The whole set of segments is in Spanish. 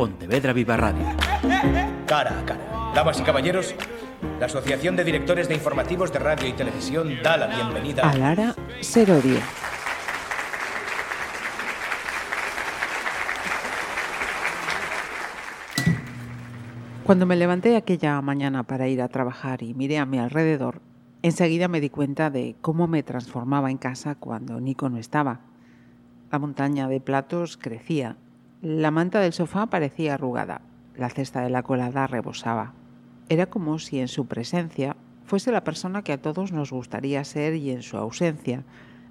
Pontevedra Viva Radio. Cara a cara. Damas y caballeros, la Asociación de Directores de Informativos de Radio y Televisión da la bienvenida a Lara Serodio. Cuando me levanté aquella mañana para ir a trabajar y miré a mi alrededor, enseguida me di cuenta de cómo me transformaba en casa cuando Nico no estaba. La montaña de platos crecía, la manta del sofá parecía arrugada, la cesta de la colada rebosaba. Era como si en su presencia fuese la persona que a todos nos gustaría ser y en su ausencia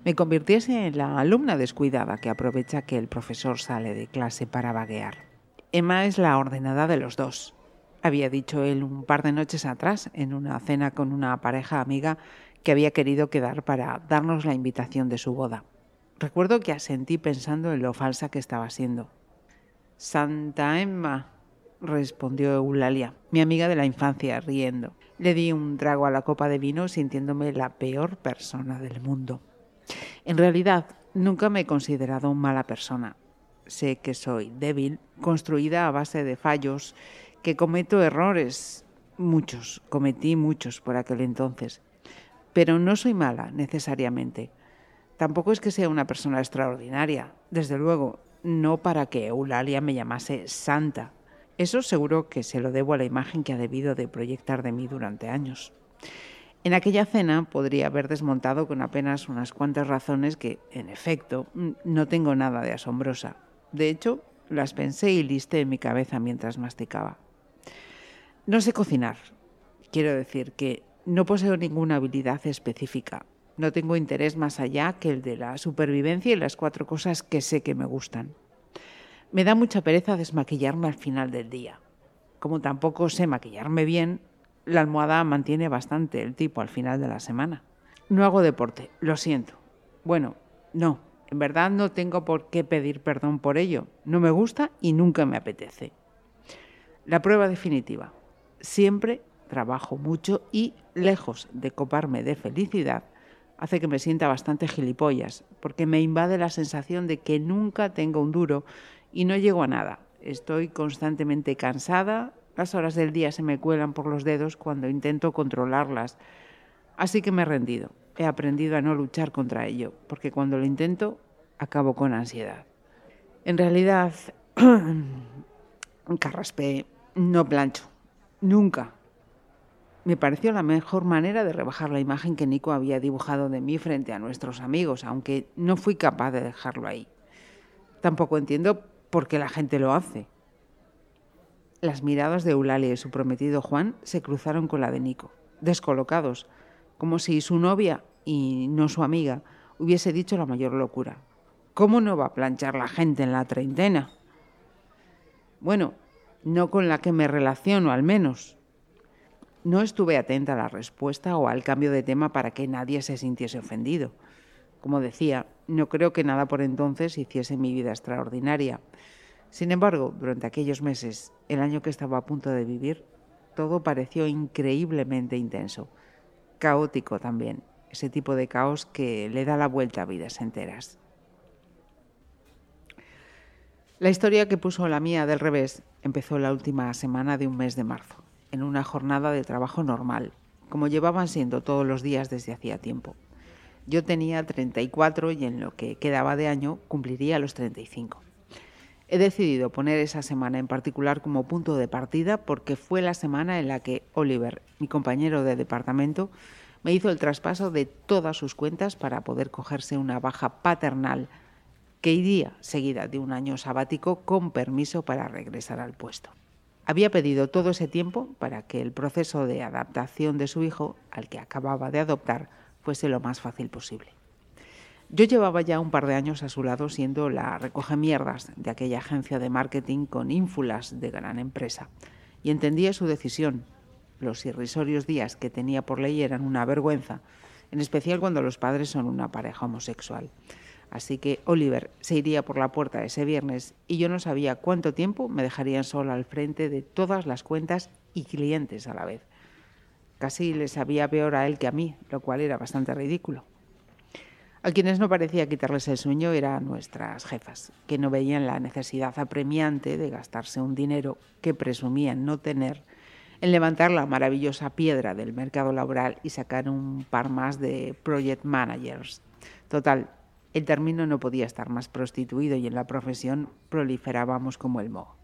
me convirtiese en la alumna descuidada que aprovecha que el profesor sale de clase para vaguear. Emma es la ordenada de los dos había dicho él un par de noches atrás en una cena con una pareja amiga que había querido quedar para darnos la invitación de su boda. Recuerdo que asentí pensando en lo falsa que estaba siendo. Santa Emma, respondió Eulalia, mi amiga de la infancia, riendo. Le di un trago a la copa de vino sintiéndome la peor persona del mundo. En realidad, nunca me he considerado mala persona. Sé que soy débil, construida a base de fallos que cometo errores, muchos, cometí muchos por aquel entonces, pero no soy mala necesariamente. Tampoco es que sea una persona extraordinaria, desde luego, no para que Eulalia me llamase santa. Eso seguro que se lo debo a la imagen que ha debido de proyectar de mí durante años. En aquella cena podría haber desmontado con apenas unas cuantas razones que, en efecto, no tengo nada de asombrosa. De hecho, las pensé y listé en mi cabeza mientras masticaba. No sé cocinar. Quiero decir que no poseo ninguna habilidad específica. No tengo interés más allá que el de la supervivencia y las cuatro cosas que sé que me gustan. Me da mucha pereza desmaquillarme al final del día. Como tampoco sé maquillarme bien, la almohada mantiene bastante el tipo al final de la semana. No hago deporte, lo siento. Bueno, no, en verdad no tengo por qué pedir perdón por ello. No me gusta y nunca me apetece. La prueba definitiva siempre trabajo mucho y, lejos de coparme de felicidad, hace que me sienta bastante gilipollas, porque me invade la sensación de que nunca tengo un duro y no llego a nada. Estoy constantemente cansada, las horas del día se me cuelan por los dedos cuando intento controlarlas. Así que me he rendido. He aprendido a no luchar contra ello, porque cuando lo intento, acabo con ansiedad. En realidad, carraspé, no plancho. Nunca. Me pareció la mejor manera de rebajar la imagen que Nico había dibujado de mí frente a nuestros amigos, aunque no fui capaz de dejarlo ahí. Tampoco entiendo por qué la gente lo hace. Las miradas de Eulalia y su prometido Juan se cruzaron con la de Nico, descolocados, como si su novia, y no su amiga, hubiese dicho la mayor locura. ¿Cómo no va a planchar la gente en la treintena? Bueno, no con la que me relaciono al menos. No estuve atenta a la respuesta o al cambio de tema para que nadie se sintiese ofendido. Como decía, no creo que nada por entonces hiciese mi vida extraordinaria. Sin embargo, durante aquellos meses, el año que estaba a punto de vivir, todo pareció increíblemente intenso. Caótico también, ese tipo de caos que le da la vuelta a vidas enteras. La historia que puso la mía del revés empezó la última semana de un mes de marzo, en una jornada de trabajo normal, como llevaban siendo todos los días desde hacía tiempo. Yo tenía 34 y en lo que quedaba de año cumpliría los 35. He decidido poner esa semana en particular como punto de partida porque fue la semana en la que Oliver, mi compañero de departamento, me hizo el traspaso de todas sus cuentas para poder cogerse una baja paternal que iría seguida de un año sabático con permiso para regresar al puesto. Había pedido todo ese tiempo para que el proceso de adaptación de su hijo, al que acababa de adoptar, fuese lo más fácil posible. Yo llevaba ya un par de años a su lado siendo la recoge mierdas de aquella agencia de marketing con ínfulas de gran empresa y entendía su decisión. Los irrisorios días que tenía por ley eran una vergüenza, en especial cuando los padres son una pareja homosexual. Así que Oliver se iría por la puerta ese viernes y yo no sabía cuánto tiempo me dejarían sola al frente de todas las cuentas y clientes a la vez. Casi le sabía peor a él que a mí, lo cual era bastante ridículo. A quienes no parecía quitarles el sueño eran nuestras jefas, que no veían la necesidad apremiante de gastarse un dinero que presumían no tener en levantar la maravillosa piedra del mercado laboral y sacar un par más de project managers. Total, el término no podía estar más prostituido y en la profesión proliferábamos como el moho.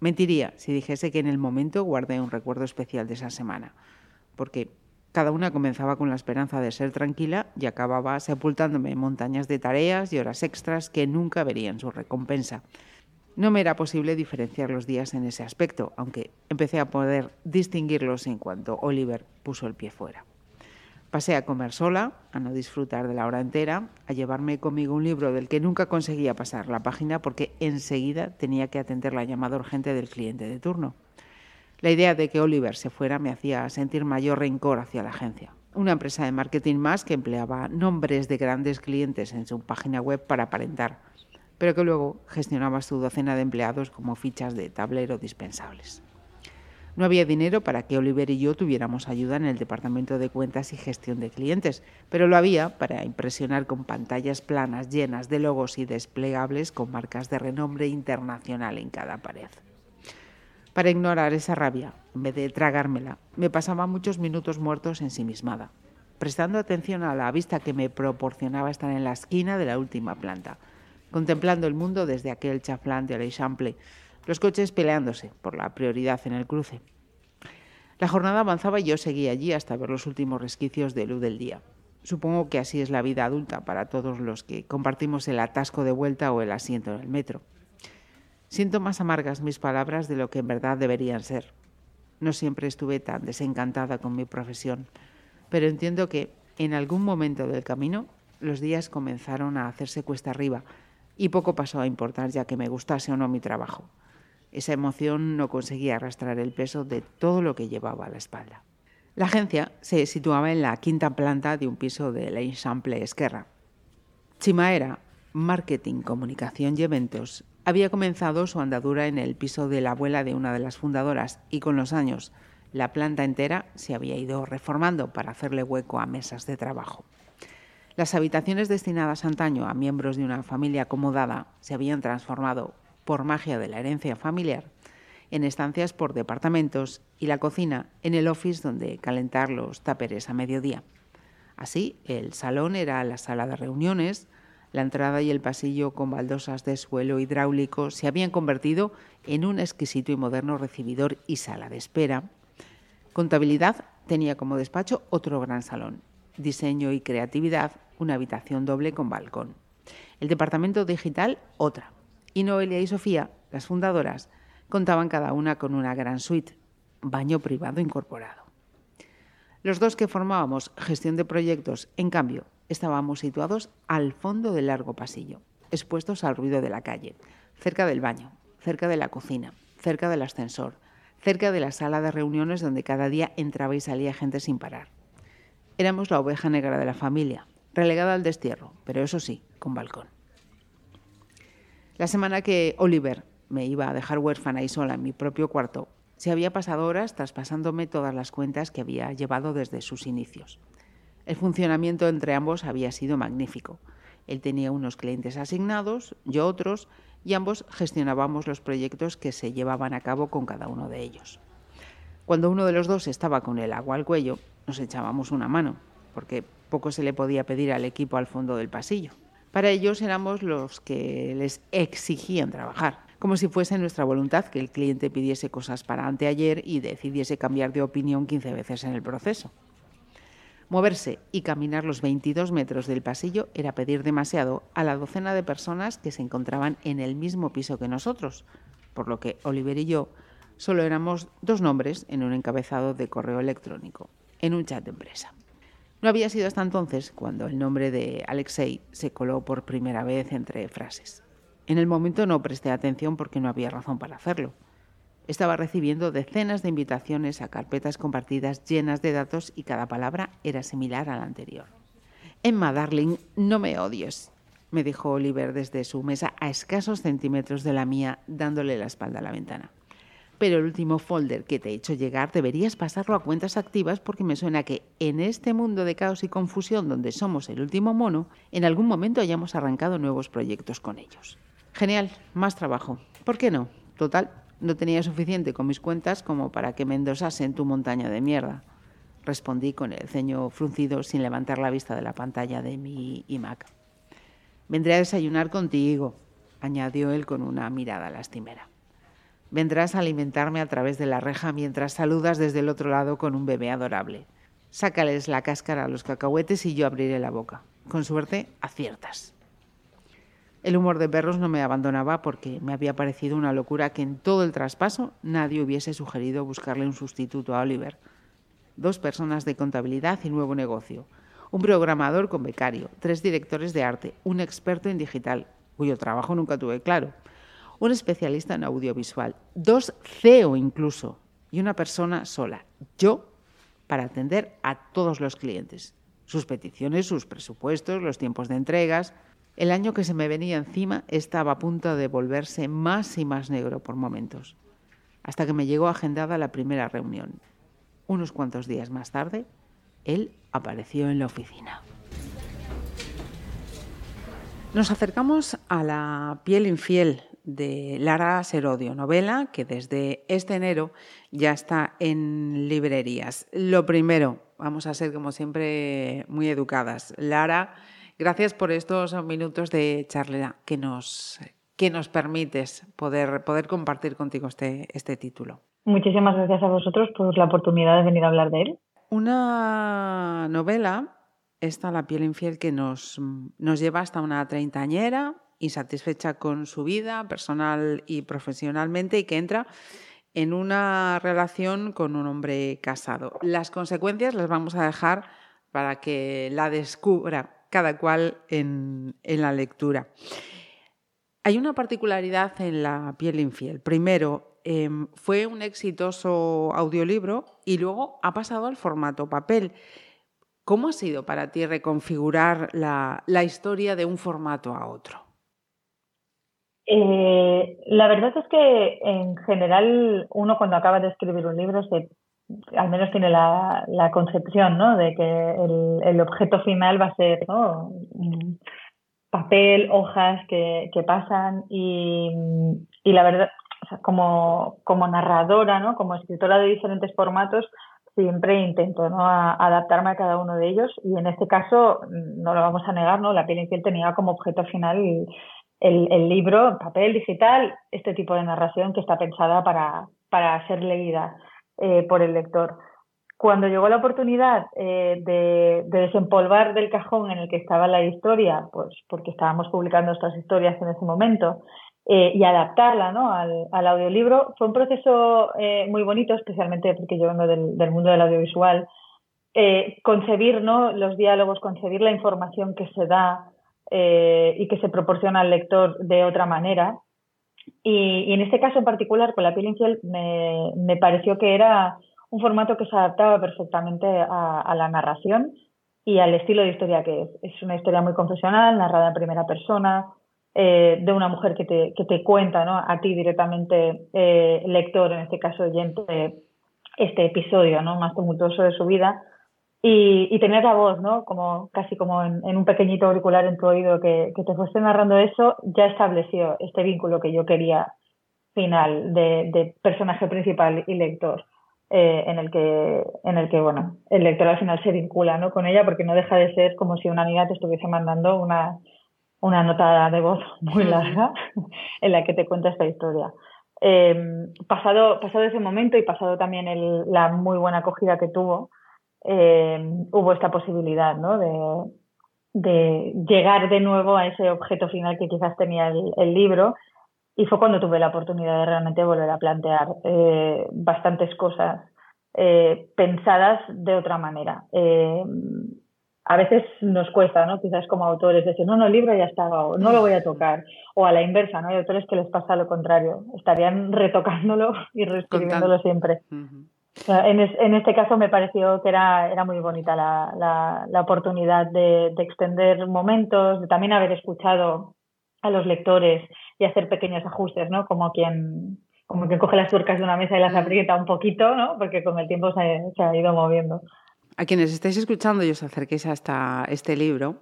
Mentiría si dijese que en el momento guardé un recuerdo especial de esa semana, porque cada una comenzaba con la esperanza de ser tranquila y acababa sepultándome en montañas de tareas y horas extras que nunca verían su recompensa. No me era posible diferenciar los días en ese aspecto, aunque empecé a poder distinguirlos en cuanto Oliver puso el pie fuera. Pasé a comer sola, a no disfrutar de la hora entera, a llevarme conmigo un libro del que nunca conseguía pasar la página porque enseguida tenía que atender la llamada urgente del cliente de turno. La idea de que Oliver se fuera me hacía sentir mayor rencor hacia la agencia. Una empresa de marketing más que empleaba nombres de grandes clientes en su página web para aparentar, pero que luego gestionaba su docena de empleados como fichas de tablero dispensables. No había dinero para que Oliver y yo tuviéramos ayuda en el departamento de cuentas y gestión de clientes, pero lo había para impresionar con pantallas planas llenas de logos y desplegables con marcas de renombre internacional en cada pared. Para ignorar esa rabia, en vez de tragármela, me pasaba muchos minutos muertos ensimismada, prestando atención a la vista que me proporcionaba estar en la esquina de la última planta, contemplando el mundo desde aquel chaflán de l'Eixample, los coches peleándose por la prioridad en el cruce. La jornada avanzaba y yo seguía allí hasta ver los últimos resquicios de luz del día. Supongo que así es la vida adulta para todos los que compartimos el atasco de vuelta o el asiento en el metro. Siento más amargas mis palabras de lo que en verdad deberían ser. No siempre estuve tan desencantada con mi profesión, pero entiendo que en algún momento del camino los días comenzaron a hacerse cuesta arriba y poco pasó a importar ya que me gustase o no mi trabajo. Esa emoción no conseguía arrastrar el peso de todo lo que llevaba a la espalda. La agencia se situaba en la quinta planta de un piso de l'Eixample Esquerra. Chimaera, Marketing, Comunicación y Eventos había comenzado su andadura en el piso de la abuela de una de las fundadoras y con los años la planta entera se había ido reformando para hacerle hueco a mesas de trabajo. Las habitaciones destinadas antaño a miembros de una familia acomodada se habían transformado, por magia de la herencia familiar, en estancias por departamentos y la cocina en el office donde calentar los táperes a mediodía. Así, el salón era la sala de reuniones, la entrada y el pasillo con baldosas de suelo hidráulico se habían convertido en un exquisito y moderno recibidor y sala de espera. Contabilidad tenía como despacho otro gran salón. Diseño y creatividad, una habitación doble con balcón. El departamento digital, otra. Y Noelia y Sofía, las fundadoras, contaban cada una con una gran suite, baño privado incorporado. Los dos que formábamos gestión de proyectos, en cambio, estábamos situados al fondo del largo pasillo, expuestos al ruido de la calle, cerca del baño, cerca de la cocina, cerca del ascensor, cerca de la sala de reuniones donde cada día entraba y salía gente sin parar. Éramos la oveja negra de la familia, relegada al destierro, pero eso sí, con balcón. La semana que Oliver me iba a dejar huérfana y sola en mi propio cuarto, se había pasado horas traspasándome todas las cuentas que había llevado desde sus inicios. El funcionamiento entre ambos había sido magnífico. Él tenía unos clientes asignados, yo otros, y ambos gestionábamos los proyectos que se llevaban a cabo con cada uno de ellos. Cuando uno de los dos estaba con el agua al cuello, nos echábamos una mano, porque poco se le podía pedir al equipo al fondo del pasillo. Para ellos éramos los que les exigían trabajar, como si fuese nuestra voluntad que el cliente pidiese cosas para anteayer y decidiese cambiar de opinión 15 veces en el proceso. Moverse y caminar los 22 metros del pasillo era pedir demasiado a la docena de personas que se encontraban en el mismo piso que nosotros, por lo que Oliver y yo solo éramos dos nombres en un encabezado de correo electrónico, en un chat de empresa. No había sido hasta entonces cuando el nombre de Alexei se coló por primera vez entre frases. En el momento no presté atención porque no había razón para hacerlo. Estaba recibiendo decenas de invitaciones a carpetas compartidas llenas de datos y cada palabra era similar a la anterior. Emma, darling, no me odies, me dijo Oliver desde su mesa a escasos centímetros de la mía, dándole la espalda a la ventana. Pero el último folder que te he hecho llegar deberías pasarlo a cuentas activas porque me suena que en este mundo de caos y confusión donde somos el último mono, en algún momento hayamos arrancado nuevos proyectos con ellos. Genial, más trabajo. ¿Por qué no? Total, no tenía suficiente con mis cuentas como para que me endosasen tu montaña de mierda. Respondí con el ceño fruncido sin levantar la vista de la pantalla de mi iMac. Vendré a desayunar contigo, añadió él con una mirada lastimera. Vendrás a alimentarme a través de la reja mientras saludas desde el otro lado con un bebé adorable. Sácales la cáscara a los cacahuetes y yo abriré la boca. Con suerte, aciertas. El humor de perros no me abandonaba porque me había parecido una locura que en todo el traspaso nadie hubiese sugerido buscarle un sustituto a Oliver. Dos personas de contabilidad y nuevo negocio. Un programador con becario, tres directores de arte, un experto en digital, cuyo trabajo nunca tuve claro, un especialista en audiovisual, dos CEO incluso, y una persona sola, yo, para atender a todos los clientes, sus peticiones, sus presupuestos, los tiempos de entregas. El año que se me venía encima estaba a punto de volverse más y más negro por momentos, hasta que me llegó agendada la primera reunión. Unos cuantos días más tarde, él apareció en la oficina. Nos acercamos a la piel infiel de Lara Serodio, novela que desde este enero ya está en librerías. Lo primero, vamos a ser como siempre muy educadas. Lara, gracias por estos minutos de charla que nos, que nos permites poder, poder compartir contigo este, este título. Muchísimas gracias a vosotros por la oportunidad de venir a hablar de él. Una novela, esta La piel infiel, que nos, nos lleva hasta una treintañera insatisfecha con su vida personal y profesionalmente y que entra en una relación con un hombre casado. Las consecuencias las vamos a dejar para que la descubra cada cual en, la lectura. Hay una particularidad en La piel infiel. Primero, em, fue un exitoso audiolibro y luego ha pasado al formato papel. ¿Cómo ha sido para ti reconfigurar la historia de un formato a otro? Eh, la verdad es que en general uno cuando acaba de escribir un libro se, al menos tiene la, la concepción ¿no? de que el, el, objeto final va a ser papel, hojas que, que pasan y, y, la verdad, como, como narradora, ¿no? como escritora de diferentes formatos, siempre intento ¿no? Adaptarme a cada uno de ellos y en este caso, no lo vamos a negar, ¿no? la piel infiel tenía como objeto final el, el libro, papel, digital, este tipo de narración que está pensada para, para ser leída eh, por el lector. Cuando llegó la oportunidad eh, de, de, desempolvar del cajón en el que estaba la historia, pues porque estábamos publicando estas historias en ese momento, eh, y adaptarla ¿no? al, al, audiolibro, fue un proceso muy bonito, especialmente porque yo vengo del, del mundo del audiovisual, concebir ¿no? los diálogos, concebir la información que se da, eh, y que se proporciona al lector de otra manera. Y, en este caso en particular, con la piel infiel, me, me, pareció que era un formato que se adaptaba perfectamente a, la narración y al estilo de historia que es. Es una historia muy confesional, narrada en primera persona, eh, de una mujer que te, que te cuenta ¿no? a ti directamente, eh, lector, en este caso oyente, este episodio ¿no? más tumultuoso de su vida y, y tener la voz, ¿no? Como casi como en, un pequeñito auricular en tu oído que, que, te fuese narrando eso, ya estableció este vínculo que yo quería final de, de personaje principal y lector. Eh, en el que en el que bueno el lector al final se vincula ¿no? con ella porque no deja de ser como si una amiga te estuviese mandando una, una nota de voz muy larga en la que te cuenta esta historia eh, pasado pasado ese momento y pasado también el, la muy buena acogida que tuvo eh, hubo esta posibilidad ¿no? de, de, llegar de nuevo a ese objeto final que quizás tenía el, libro. Y fue cuando tuve la oportunidad de realmente volver a plantear eh, bastantes cosas eh, pensadas de otra manera. a veces nos cuesta, ¿no? Quizás como autores decir, no, no, el libro ya estaba, o no lo voy a tocar. O a la inversa, ¿no? Hay autores que les pasa lo contrario. Estarían retocándolo y reescribiéndolo siempre. En, en, este caso me pareció que era, era muy bonita la, la, la oportunidad de, de, extender momentos, de también haber escuchado a los lectores y hacer pequeños ajustes, ¿no? Como quien, como que coge las tuercas de una mesa y las mm. aprieta un poquito, ¿no? Porque con el tiempo se, ha ido moviendo. A quienes estáis escuchando y os acerquéis hasta este libro,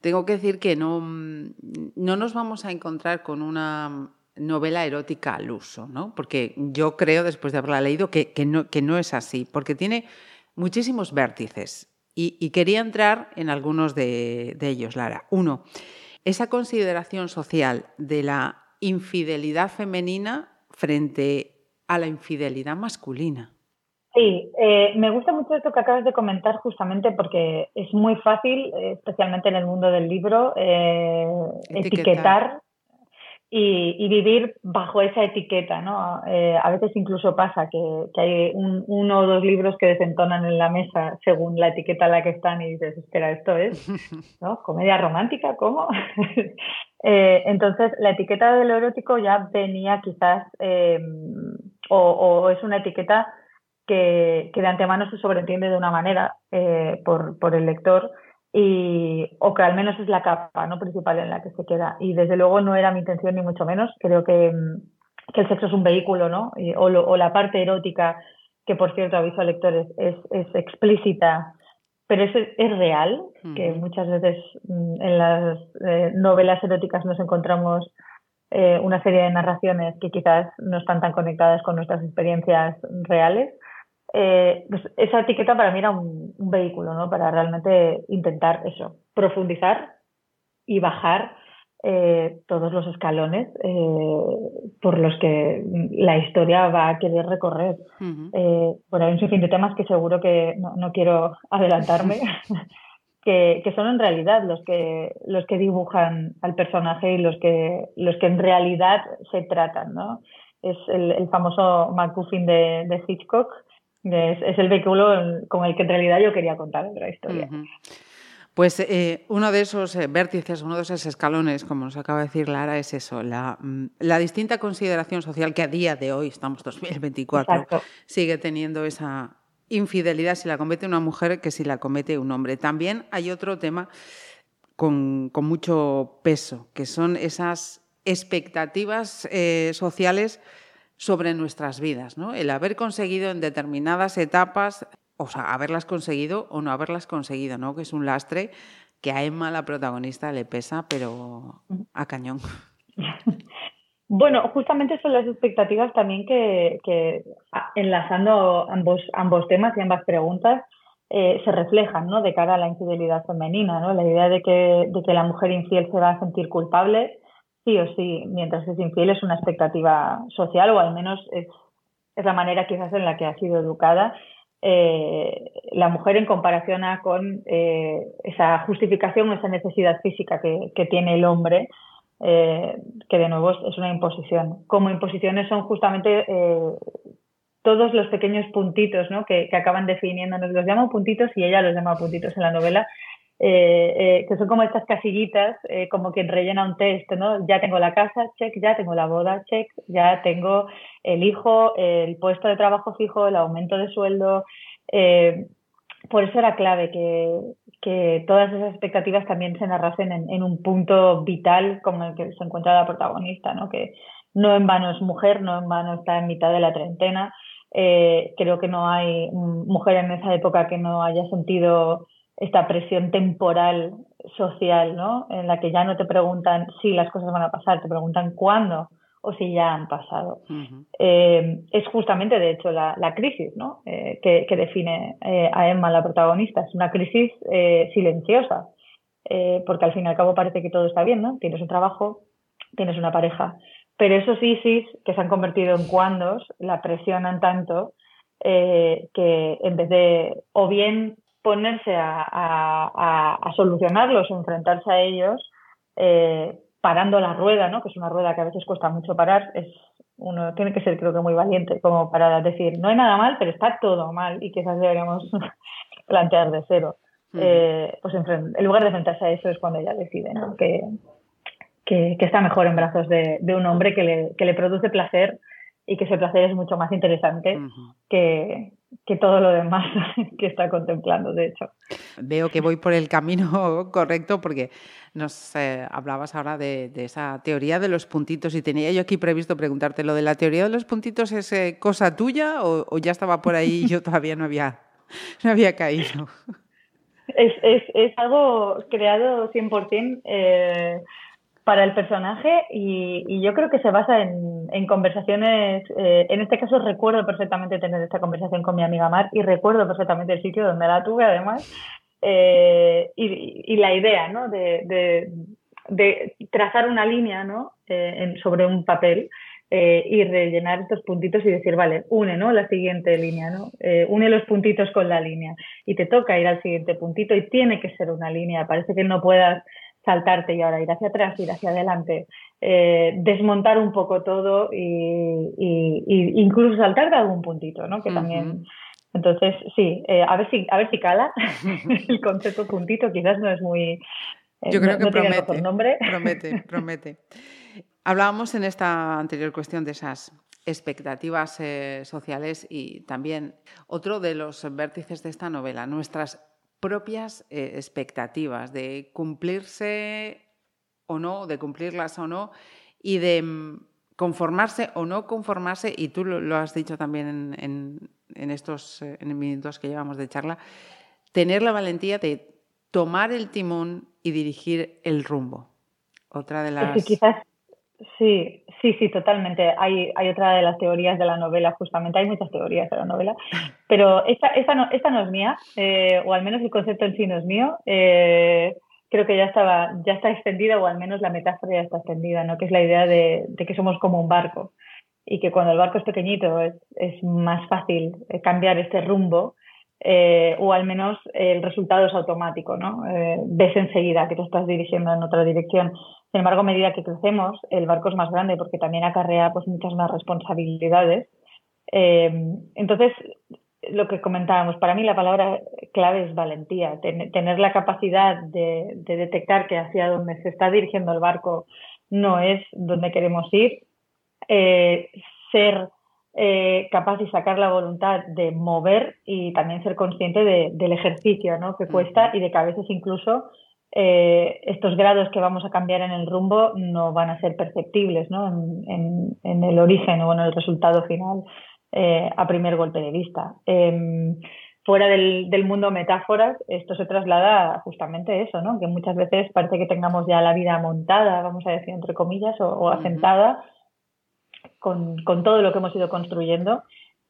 tengo que decir que no, no nos vamos a encontrar con una novela erótica al uso, ¿no? Porque yo creo, después de haberla leído, que, no, que no es así, porque tiene muchísimos vértices. Y, quería entrar en algunos de, de ellos, Lara. Uno, esa consideración social de la infidelidad femenina frente a la infidelidad masculina. Sí, eh, me gusta mucho esto que acabas de comentar justamente porque es muy fácil, eh, especialmente en el mundo del libro, eh, etiquetar y, vivir bajo esa etiqueta, ¿no? Eh, a veces incluso pasa que, hay uno o dos libros que desentonan en la mesa según la etiqueta en la que están y dices, espera, esto es, ¿no? Comedia romántica, ¿cómo? Eh, entonces, la etiqueta de lo erótico ya venía quizás, em, o, es una etiqueta que, que, de antemano se sobreentiende de una manera eh, por, por el lector y, o que al menos es la capa ¿no? principal en la que se queda. Y desde luego no era mi intención ni mucho menos. Creo que, mm, que el sexo es un vehículo, ¿no? o, o, la parte erótica, que por cierto aviso a lectores, es, es explícita, pero es, es real, que muchas veces mm, en las eh, novelas eróticas nos encontramos eh, una serie de narraciones que quizás no están tan conectadas con nuestras experiencias reales. Eh, pues esa etiqueta para mí era un, vehículo, ¿no? Para realmente intentar eso, profundizar y bajar eh, todos los escalones eh, por los que la historia va a querer recorrer. bueno, hay un sinfín de temas que seguro que no, quiero adelantarme, que, que, son en realidad los que, los que dibujan al personaje y los que, los que en realidad se tratan, ¿no? Es el, el famoso MacGuffin de, de Hitchcock, es, el vehículo con el que en realidad yo quería contar la historia. Pues eh, uno de esos eh, vértices, uno de esos escalones, como nos acaba de decir Lara, es eso, la, mm, la distinta consideración social que a día de hoy, estamos 2024, sigue teniendo esa infidelidad si la comete una mujer que si la comete un hombre. También hay otro tema con, con mucho peso, que son esas expectativas eh, sociales sobre nuestras vidas, ¿no? El haber conseguido en determinadas etapas, o sea, haberlas conseguido o no haberlas conseguido, ¿no? Que es un lastre que a Emma, la protagonista, le pesa, pero a cañón. Bueno, justamente son las expectativas también que, enlazando ambos, ambos temas y ambas preguntas, eh, se reflejan ¿no? de cara a la infidelidad femenina, ¿no? la idea de que, de que la mujer infiel se va a sentir culpable sí o sí, mientras es infiel, es una expectativa social o al menos es, la manera quizás en la que ha sido educada eh, la mujer en comparación a con eh, esa justificación o esa necesidad física que, tiene el hombre, eh, que de nuevo es, una imposición. Como imposiciones son justamente todos los pequeños puntitos ¿no? que, que acaban definiéndonos. Los llamo puntitos y ella los llama puntitos en la novela, eh, eh, que son como estas casillitas, eh, como quien rellena un test, ¿no? Ya tengo la casa, check, ya tengo la boda, check, ya tengo el hijo, el puesto de trabajo fijo, el aumento de sueldo. por eso era clave que, todas esas expectativas también se narrasen en, en, un punto vital como el que se encuentra la protagonista, ¿no? Que no en vano es mujer, no en vano está en mitad de la treintena. creo que no hay mujer en esa época que no haya sentido esta presión temporal social, ¿no? En la que ya no te preguntan si las cosas van a pasar, te preguntan cuándo o si ya han pasado. Eh, es justamente, de hecho, la, crisis ¿no? Eh, que, define eh, a Emma, la protagonista. Es una crisis silenciosa, porque al fin y al cabo parece que todo está bien, ¿no? Tienes un trabajo, tienes una pareja, pero esos ISIS que se han convertido en cuandos la presionan tanto que en vez de o bien ponerse a, a, a solucionarlos o enfrentarse a ellos, eh, parando la rueda, ¿no? que es una rueda que a veces cuesta mucho parar, es uno tiene que ser creo que muy valiente como para decir no hay nada mal, pero está todo mal y quizás deberíamos plantear de cero. Eh, pues en, lugar de enfrentarse a eso es cuando ella decide ¿no? que, que, está mejor en brazos de, de un hombre que le, que le produce placer y que ese placer es mucho más interesante que, que todo lo demás que está contemplando, de hecho. Veo que voy por el camino correcto porque nos eh, hablabas ahora de, esa teoría de los puntitos y tenía yo aquí previsto preguntarte, ¿lo de la teoría de los puntitos es eh, cosa tuya o, ya estaba por ahí y yo todavía no había, no había caído? Es, es, es algo creado 100% eh, para el personaje y, yo creo que se basa en, conversaciones, eh, en este caso recuerdo perfectamente tener esta conversación con mi amiga Mar y recuerdo perfectamente el sitio donde la tuve además eh, y, la idea ¿no? de, trazar una línea ¿no? Eh, sobre un papel y rellenar estos puntitos y decir, vale, une ¿no? la siguiente línea, ¿no? une los puntitos con la línea y te toca ir al siguiente puntito y tiene que ser una línea, parece que no puedas saltarte y ahora ir hacia atrás, ir hacia adelante, eh, desmontar un poco todo y, incluso saltar de algún puntito, ¿no? Que también. Entonces, sí, eh, a ver si a ver si cala el concepto puntito, quizás no es muy. Eh, Yo creo que promete, nombre. promete, promete. Hablábamos en esta anterior cuestión de esas expectativas sociales y también otro de los vértices de esta novela, nuestras propias eh, expectativas, de cumplirse o no, de cumplirlas o no, y de mm, conformarse o no conformarse, y tú lo, has dicho también en, estos eh, minutos que llevamos de charla, tener la valentía de tomar el timón y dirigir el rumbo. Otra de las... Sí, sí, sí, totalmente. Hay, hay otra de las teorías de la novela, justamente. Hay muchas teorías de la novela, pero esta, esta, no, esta no es mía, eh, o al menos el concepto en sí no es mío. Eh, creo que ya estaba, ya está extendida, o al menos la metáfora ya está extendida, ¿no? Que es la idea de, que somos como un barco y que cuando el barco es pequeñito es, es más fácil eh, cambiar este rumbo. O al menos el resultado es automático, ¿no? ves enseguida que te estás dirigiendo en otra dirección. Sin embargo, a medida que crecemos, el barco es más grande porque también acarrea pues, muchas más responsabilidades. Eh, entonces, lo que comentábamos, para mí la palabra clave es valentía, tener la capacidad de, detectar que hacia donde se está dirigiendo el barco no es donde queremos ir, eh, ser eh, capaz y sacar la voluntad de mover y también ser consciente del ejercicio ¿no? que cuesta y de que a veces incluso eh, estos grados que vamos a cambiar en el rumbo no van a ser perceptibles ¿no? en, el origen o en el resultado final eh, a primer golpe de vista. Em, fuera del, mundo metáforas, esto se traslada justamente eso, ¿no? que muchas veces parece que tengamos ya la vida montada, vamos a decir entre comillas, o, asentada con, todo lo que hemos ido construyendo.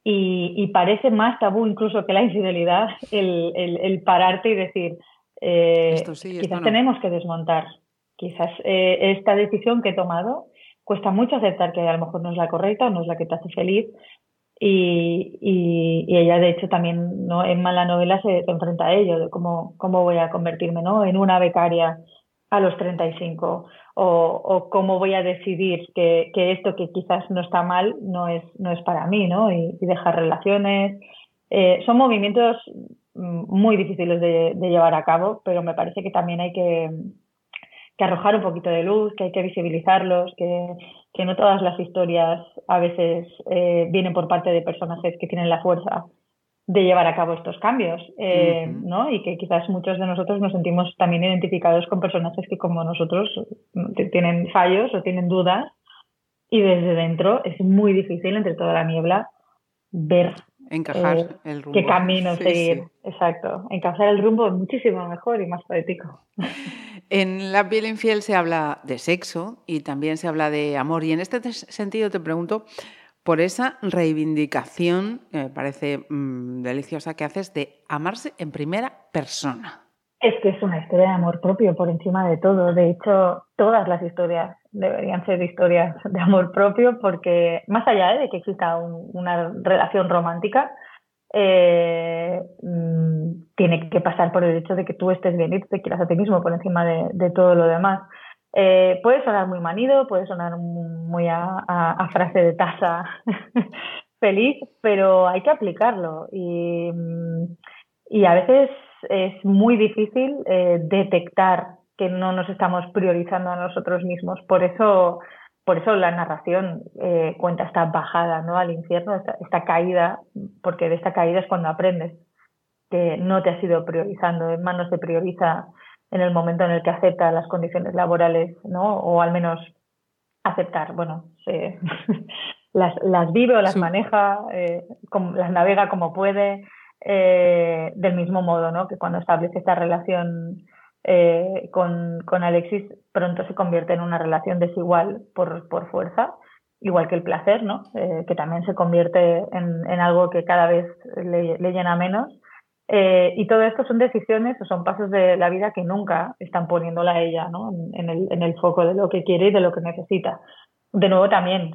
Y, parece más tabú incluso que la infidelidad el pararte y decir, eh, quizás tenemos que desmontar. Quizás eh, esta decisión que he tomado cuesta mucho aceptar que a lo mejor no es la correcta, no es la que te hace feliz. Y, y, ella, de hecho, también ¿no? en la novela se, enfrenta a ello, de cómo, cómo voy a convertirme ¿no? en una becaria a los 35 o, o cómo voy a decidir que, que, esto que quizás no está mal no es, no es para mí, ¿no? Y, dejar relaciones. Eh, son movimientos muy difíciles de, llevar a cabo, pero me parece que también hay que, arrojar un poquito de luz, que hay que visibilizarlos, que, no todas las historias a veces eh, vienen por parte de personajes que tienen la fuerza de llevar a cabo estos cambios, eh, ¿no? Y que quizás muchos de nosotros nos sentimos también identificados con personajes que como nosotros tienen fallos o tienen dudas y desde dentro es muy difícil entre toda la niebla ver Encajar eh, el rumbo. Qué camino seguir, exacto. Encajar el rumbo es muchísimo mejor y más poético. En La piel infiel se habla de sexo y también se habla de amor. Y en este sentido te pregunto por esa reivindicación, que me parece mm, deliciosa, que haces de amarse en primera persona. Es que es una historia de amor propio por encima de todo. De hecho, todas las historias deberían ser historias de amor propio porque más allá de que exista una relación romántica, eh, mm, tiene que pasar por el hecho de que tú estés bien y te quieras a ti mismo por encima de, todo lo demás. Eh, puede sonar muy manido, puede sonar muy a, frase de taza feliz, pero hay que aplicarlo y, mm, y a veces es muy difícil eh, detectar que no nos estamos priorizando a nosotros mismos. Por eso por eso la narración eh, cuenta esta bajada ¿no? al infierno, esta, caída, porque de esta caída es cuando aprendes que no te has ido priorizando, es más no se prioriza en el momento en el que acepta las condiciones laborales, ¿no? O al menos aceptar, bueno, las, las vive o las maneja, eh, las navega como puede, eh, del mismo modo, ¿no? Que cuando establece esta relación eh, con, con, Alexis, pronto se convierte en una relación desigual por, por fuerza, igual que el placer, ¿no? que también se convierte en, en, algo que cada vez le, le llena menos. Y todo esto son decisiones o son pasos de la vida que nunca están poniéndola a ella ¿no? en, el, en el foco de lo que quiere y de lo que necesita. De nuevo, también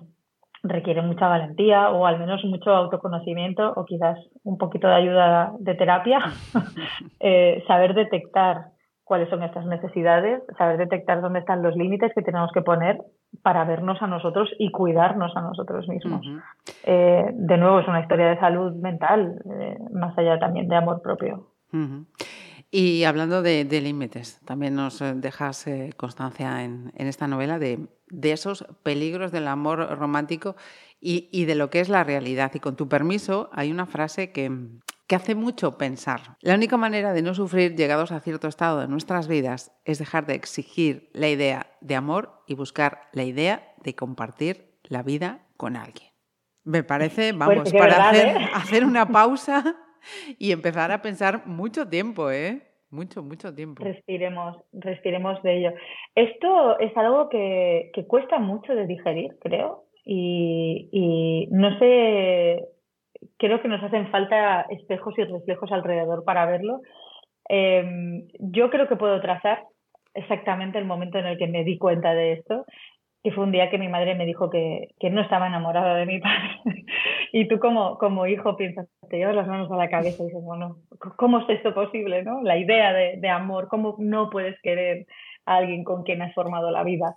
requiere mucha valentía o al menos mucho autoconocimiento o quizás un poquito de ayuda de terapia, eh, saber detectar cuáles son estas necesidades, saber detectar dónde están los límites que tenemos que poner para vernos a nosotros y cuidarnos a nosotros mismos. Eh, de nuevo, es una historia de salud mental, eh, más allá también de amor propio. Y hablando de, límites, también nos dejas constancia en, en, esta novela de de esos peligros del amor romántico y, de lo que es la realidad. Y con tu permiso, hay una frase que, que hace mucho pensar. La única manera de no sufrir llegados a cierto estado de nuestras vidas es dejar de exigir la idea de amor y buscar la idea de compartir la vida con alguien. Me parece, vamos, para hacer, ¿eh? hacer una pausa y empezar a pensar mucho tiempo, ¿eh? Mucho, mucho tiempo. Respiremos, respiremos de ello. Esto es algo que, que cuesta mucho de digerir, creo, y, y, no sé, creo que nos hacen falta espejos y reflejos alrededor para verlo. Em, yo creo que puedo trazar exactamente el momento en el que me di cuenta de esto y fue un día que mi madre me dijo que, que no estaba enamorada de mi padre. y tú como, como hijo piensas, te llevas las manos a la cabeza y dices, bueno, ¿cómo es esto posible? ¿no? La idea de, de amor, ¿cómo no puedes querer a alguien con quien has formado la vida?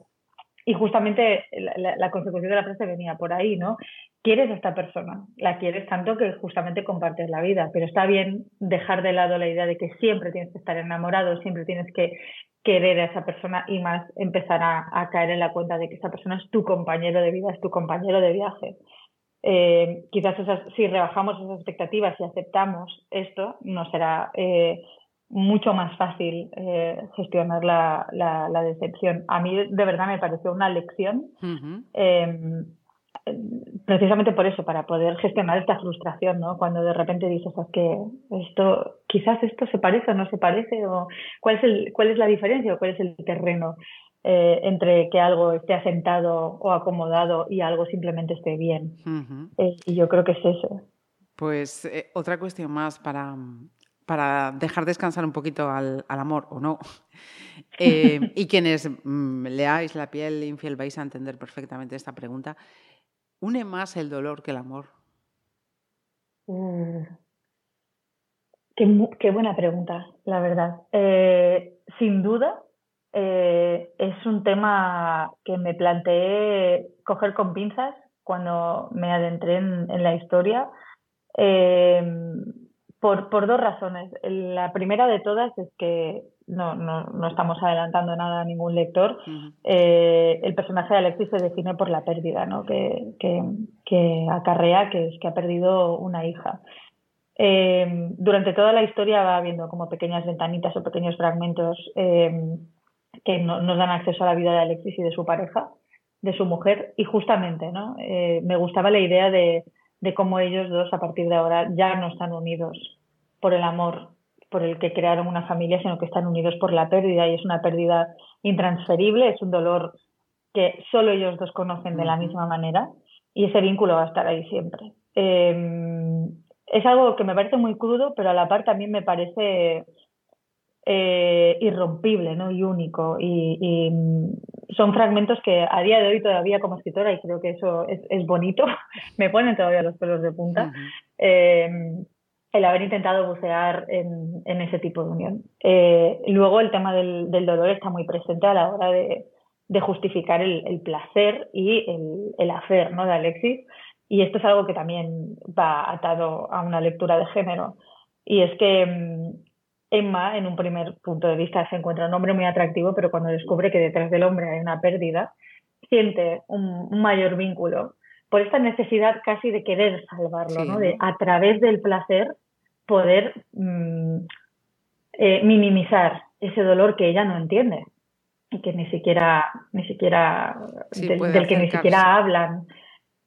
Y justamente la, la, consecuencia de la frase venía por ahí, ¿no? Quieres a esta persona, la quieres tanto que justamente compartes la vida, pero está bien dejar de lado la idea de que siempre tienes que estar enamorado, siempre tienes que querer a esa persona y más empezar a, caer en la cuenta de que esa persona es tu compañero de vida, es tu compañero de viaje. Eh, quizás si rebajamos esas expectativas y aceptamos esto, nos será eh, mucho más fácil eh, gestionar la, la, decepción. A mí de verdad me pareció una lección precisamente por eso, para poder gestionar esta frustración, ¿no? Cuando de repente dices, es que esto, quizás esto se parece o no se parece, o cuál es, el, cuál es la diferencia o cuál es el terreno eh, entre que algo esté asentado o acomodado y algo simplemente esté bien. Eh, y yo creo que es eso. Pues eh, otra cuestión más para, para dejar descansar un poquito al, al amor, ¿o no? y quienes mm, leáis La piel infiel vais a entender perfectamente esta pregunta. ¿Une más el dolor que el amor? Mm. Qué, buena pregunta, la verdad. Eh, sin duda, eh, es un tema que me planteé coger con pinzas cuando me adentré en, la historia, eh, por, por, dos razones. La primera de todas es que no, no, no estamos adelantando nada a ningún lector, eh, el personaje de Alexis se define por la pérdida ¿no? que, que, que acarrea, que es que ha perdido una hija. Eh, durante toda la historia va habiendo como pequeñas ventanitas o pequeños fragmentos eh, que no, nos dan acceso a la vida de Alexis y de su pareja, de su mujer, y justamente ¿no? me gustaba la idea de, de cómo ellos dos a partir de ahora ya no están unidos por el amor por el que crearon una familia, sino que están unidos por la pérdida y es una pérdida intransferible, es un dolor que solo ellos dos conocen de la misma manera y ese vínculo va a estar ahí siempre. Em, es algo que me parece muy crudo, pero a la par también me parece eh, irrompible ¿no? y único. Y, son fragmentos que a día de hoy todavía como escritora, y creo que eso es, bonito, me ponen todavía los pelos de punta el haber intentado bucear en, ese tipo de unión. Eh, luego el tema del, dolor está muy presente a la hora de, justificar el, placer y el, hacer ¿no? de Alexis. Y esto es algo que también va atado a una lectura de género. Y es que mm, Emma, en un primer punto de vista, se encuentra un hombre muy atractivo, pero cuando descubre que detrás del hombre hay una pérdida, siente un, mayor vínculo por esta necesidad casi de querer salvarlo, ¿no? De a través del placer poder mm, eh, minimizar ese dolor que ella no entiende y que ni siquiera, ni siquiera del, que ni siquiera hablan.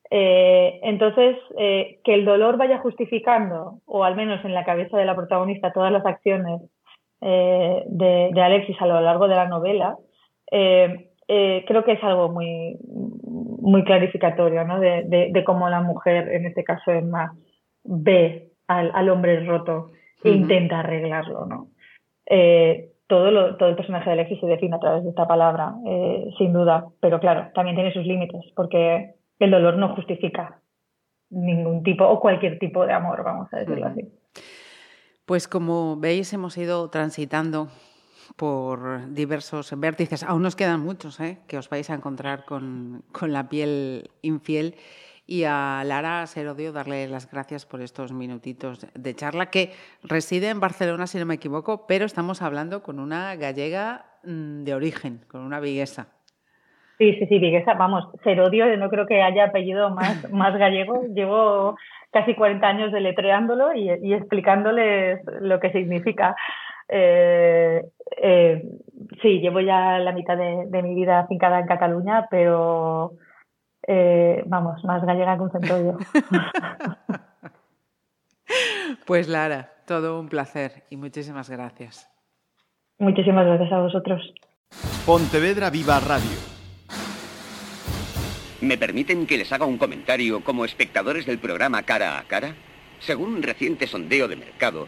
Eh, entonces, eh, que el dolor vaya justificando, o al menos en la cabeza de la protagonista, todas las acciones de, Alexis a lo largo de la novela, creo que es algo muy, muy clarificatorio ¿no? de, de, cómo la mujer, en este caso Emma, ve al, hombre roto e intenta arreglarlo. ¿no? Eh, todo, todo el personaje de Alexis se define a través de esta palabra, eh, sin duda, pero claro, también tiene sus límites, porque el dolor no justifica ningún tipo o cualquier tipo de amor, vamos a decirlo así. Pues como veis, hemos ido transitando por diversos vértices. Aún nos quedan muchos ¿eh? que os vais a encontrar con, con la piel infiel y a Lara Serodio darle las gracias por estos minutitos de charla, que reside en Barcelona, si no me equivoco, pero estamos hablando con una gallega mm, de origen, con una viguesa. Sí, sí, sí, viguesa, vamos, Serodio, no creo que haya apellido más, más gallego. Llevo casi 40 años deletreándolo y, y explicándoles lo que significa. Eh, eh, sí, llevo ya la mitad de, de mi vida afincada en Cataluña, pero eh, vamos, más gallega que un centollo. pues Lara, todo un placer y muchísimas gracias. Muchísimas gracias a vosotros. Pontevedra Viva Radio. ¿Me permiten que les haga un comentario como espectadores del programa Cara a Cara? Según un reciente sondeo de mercado,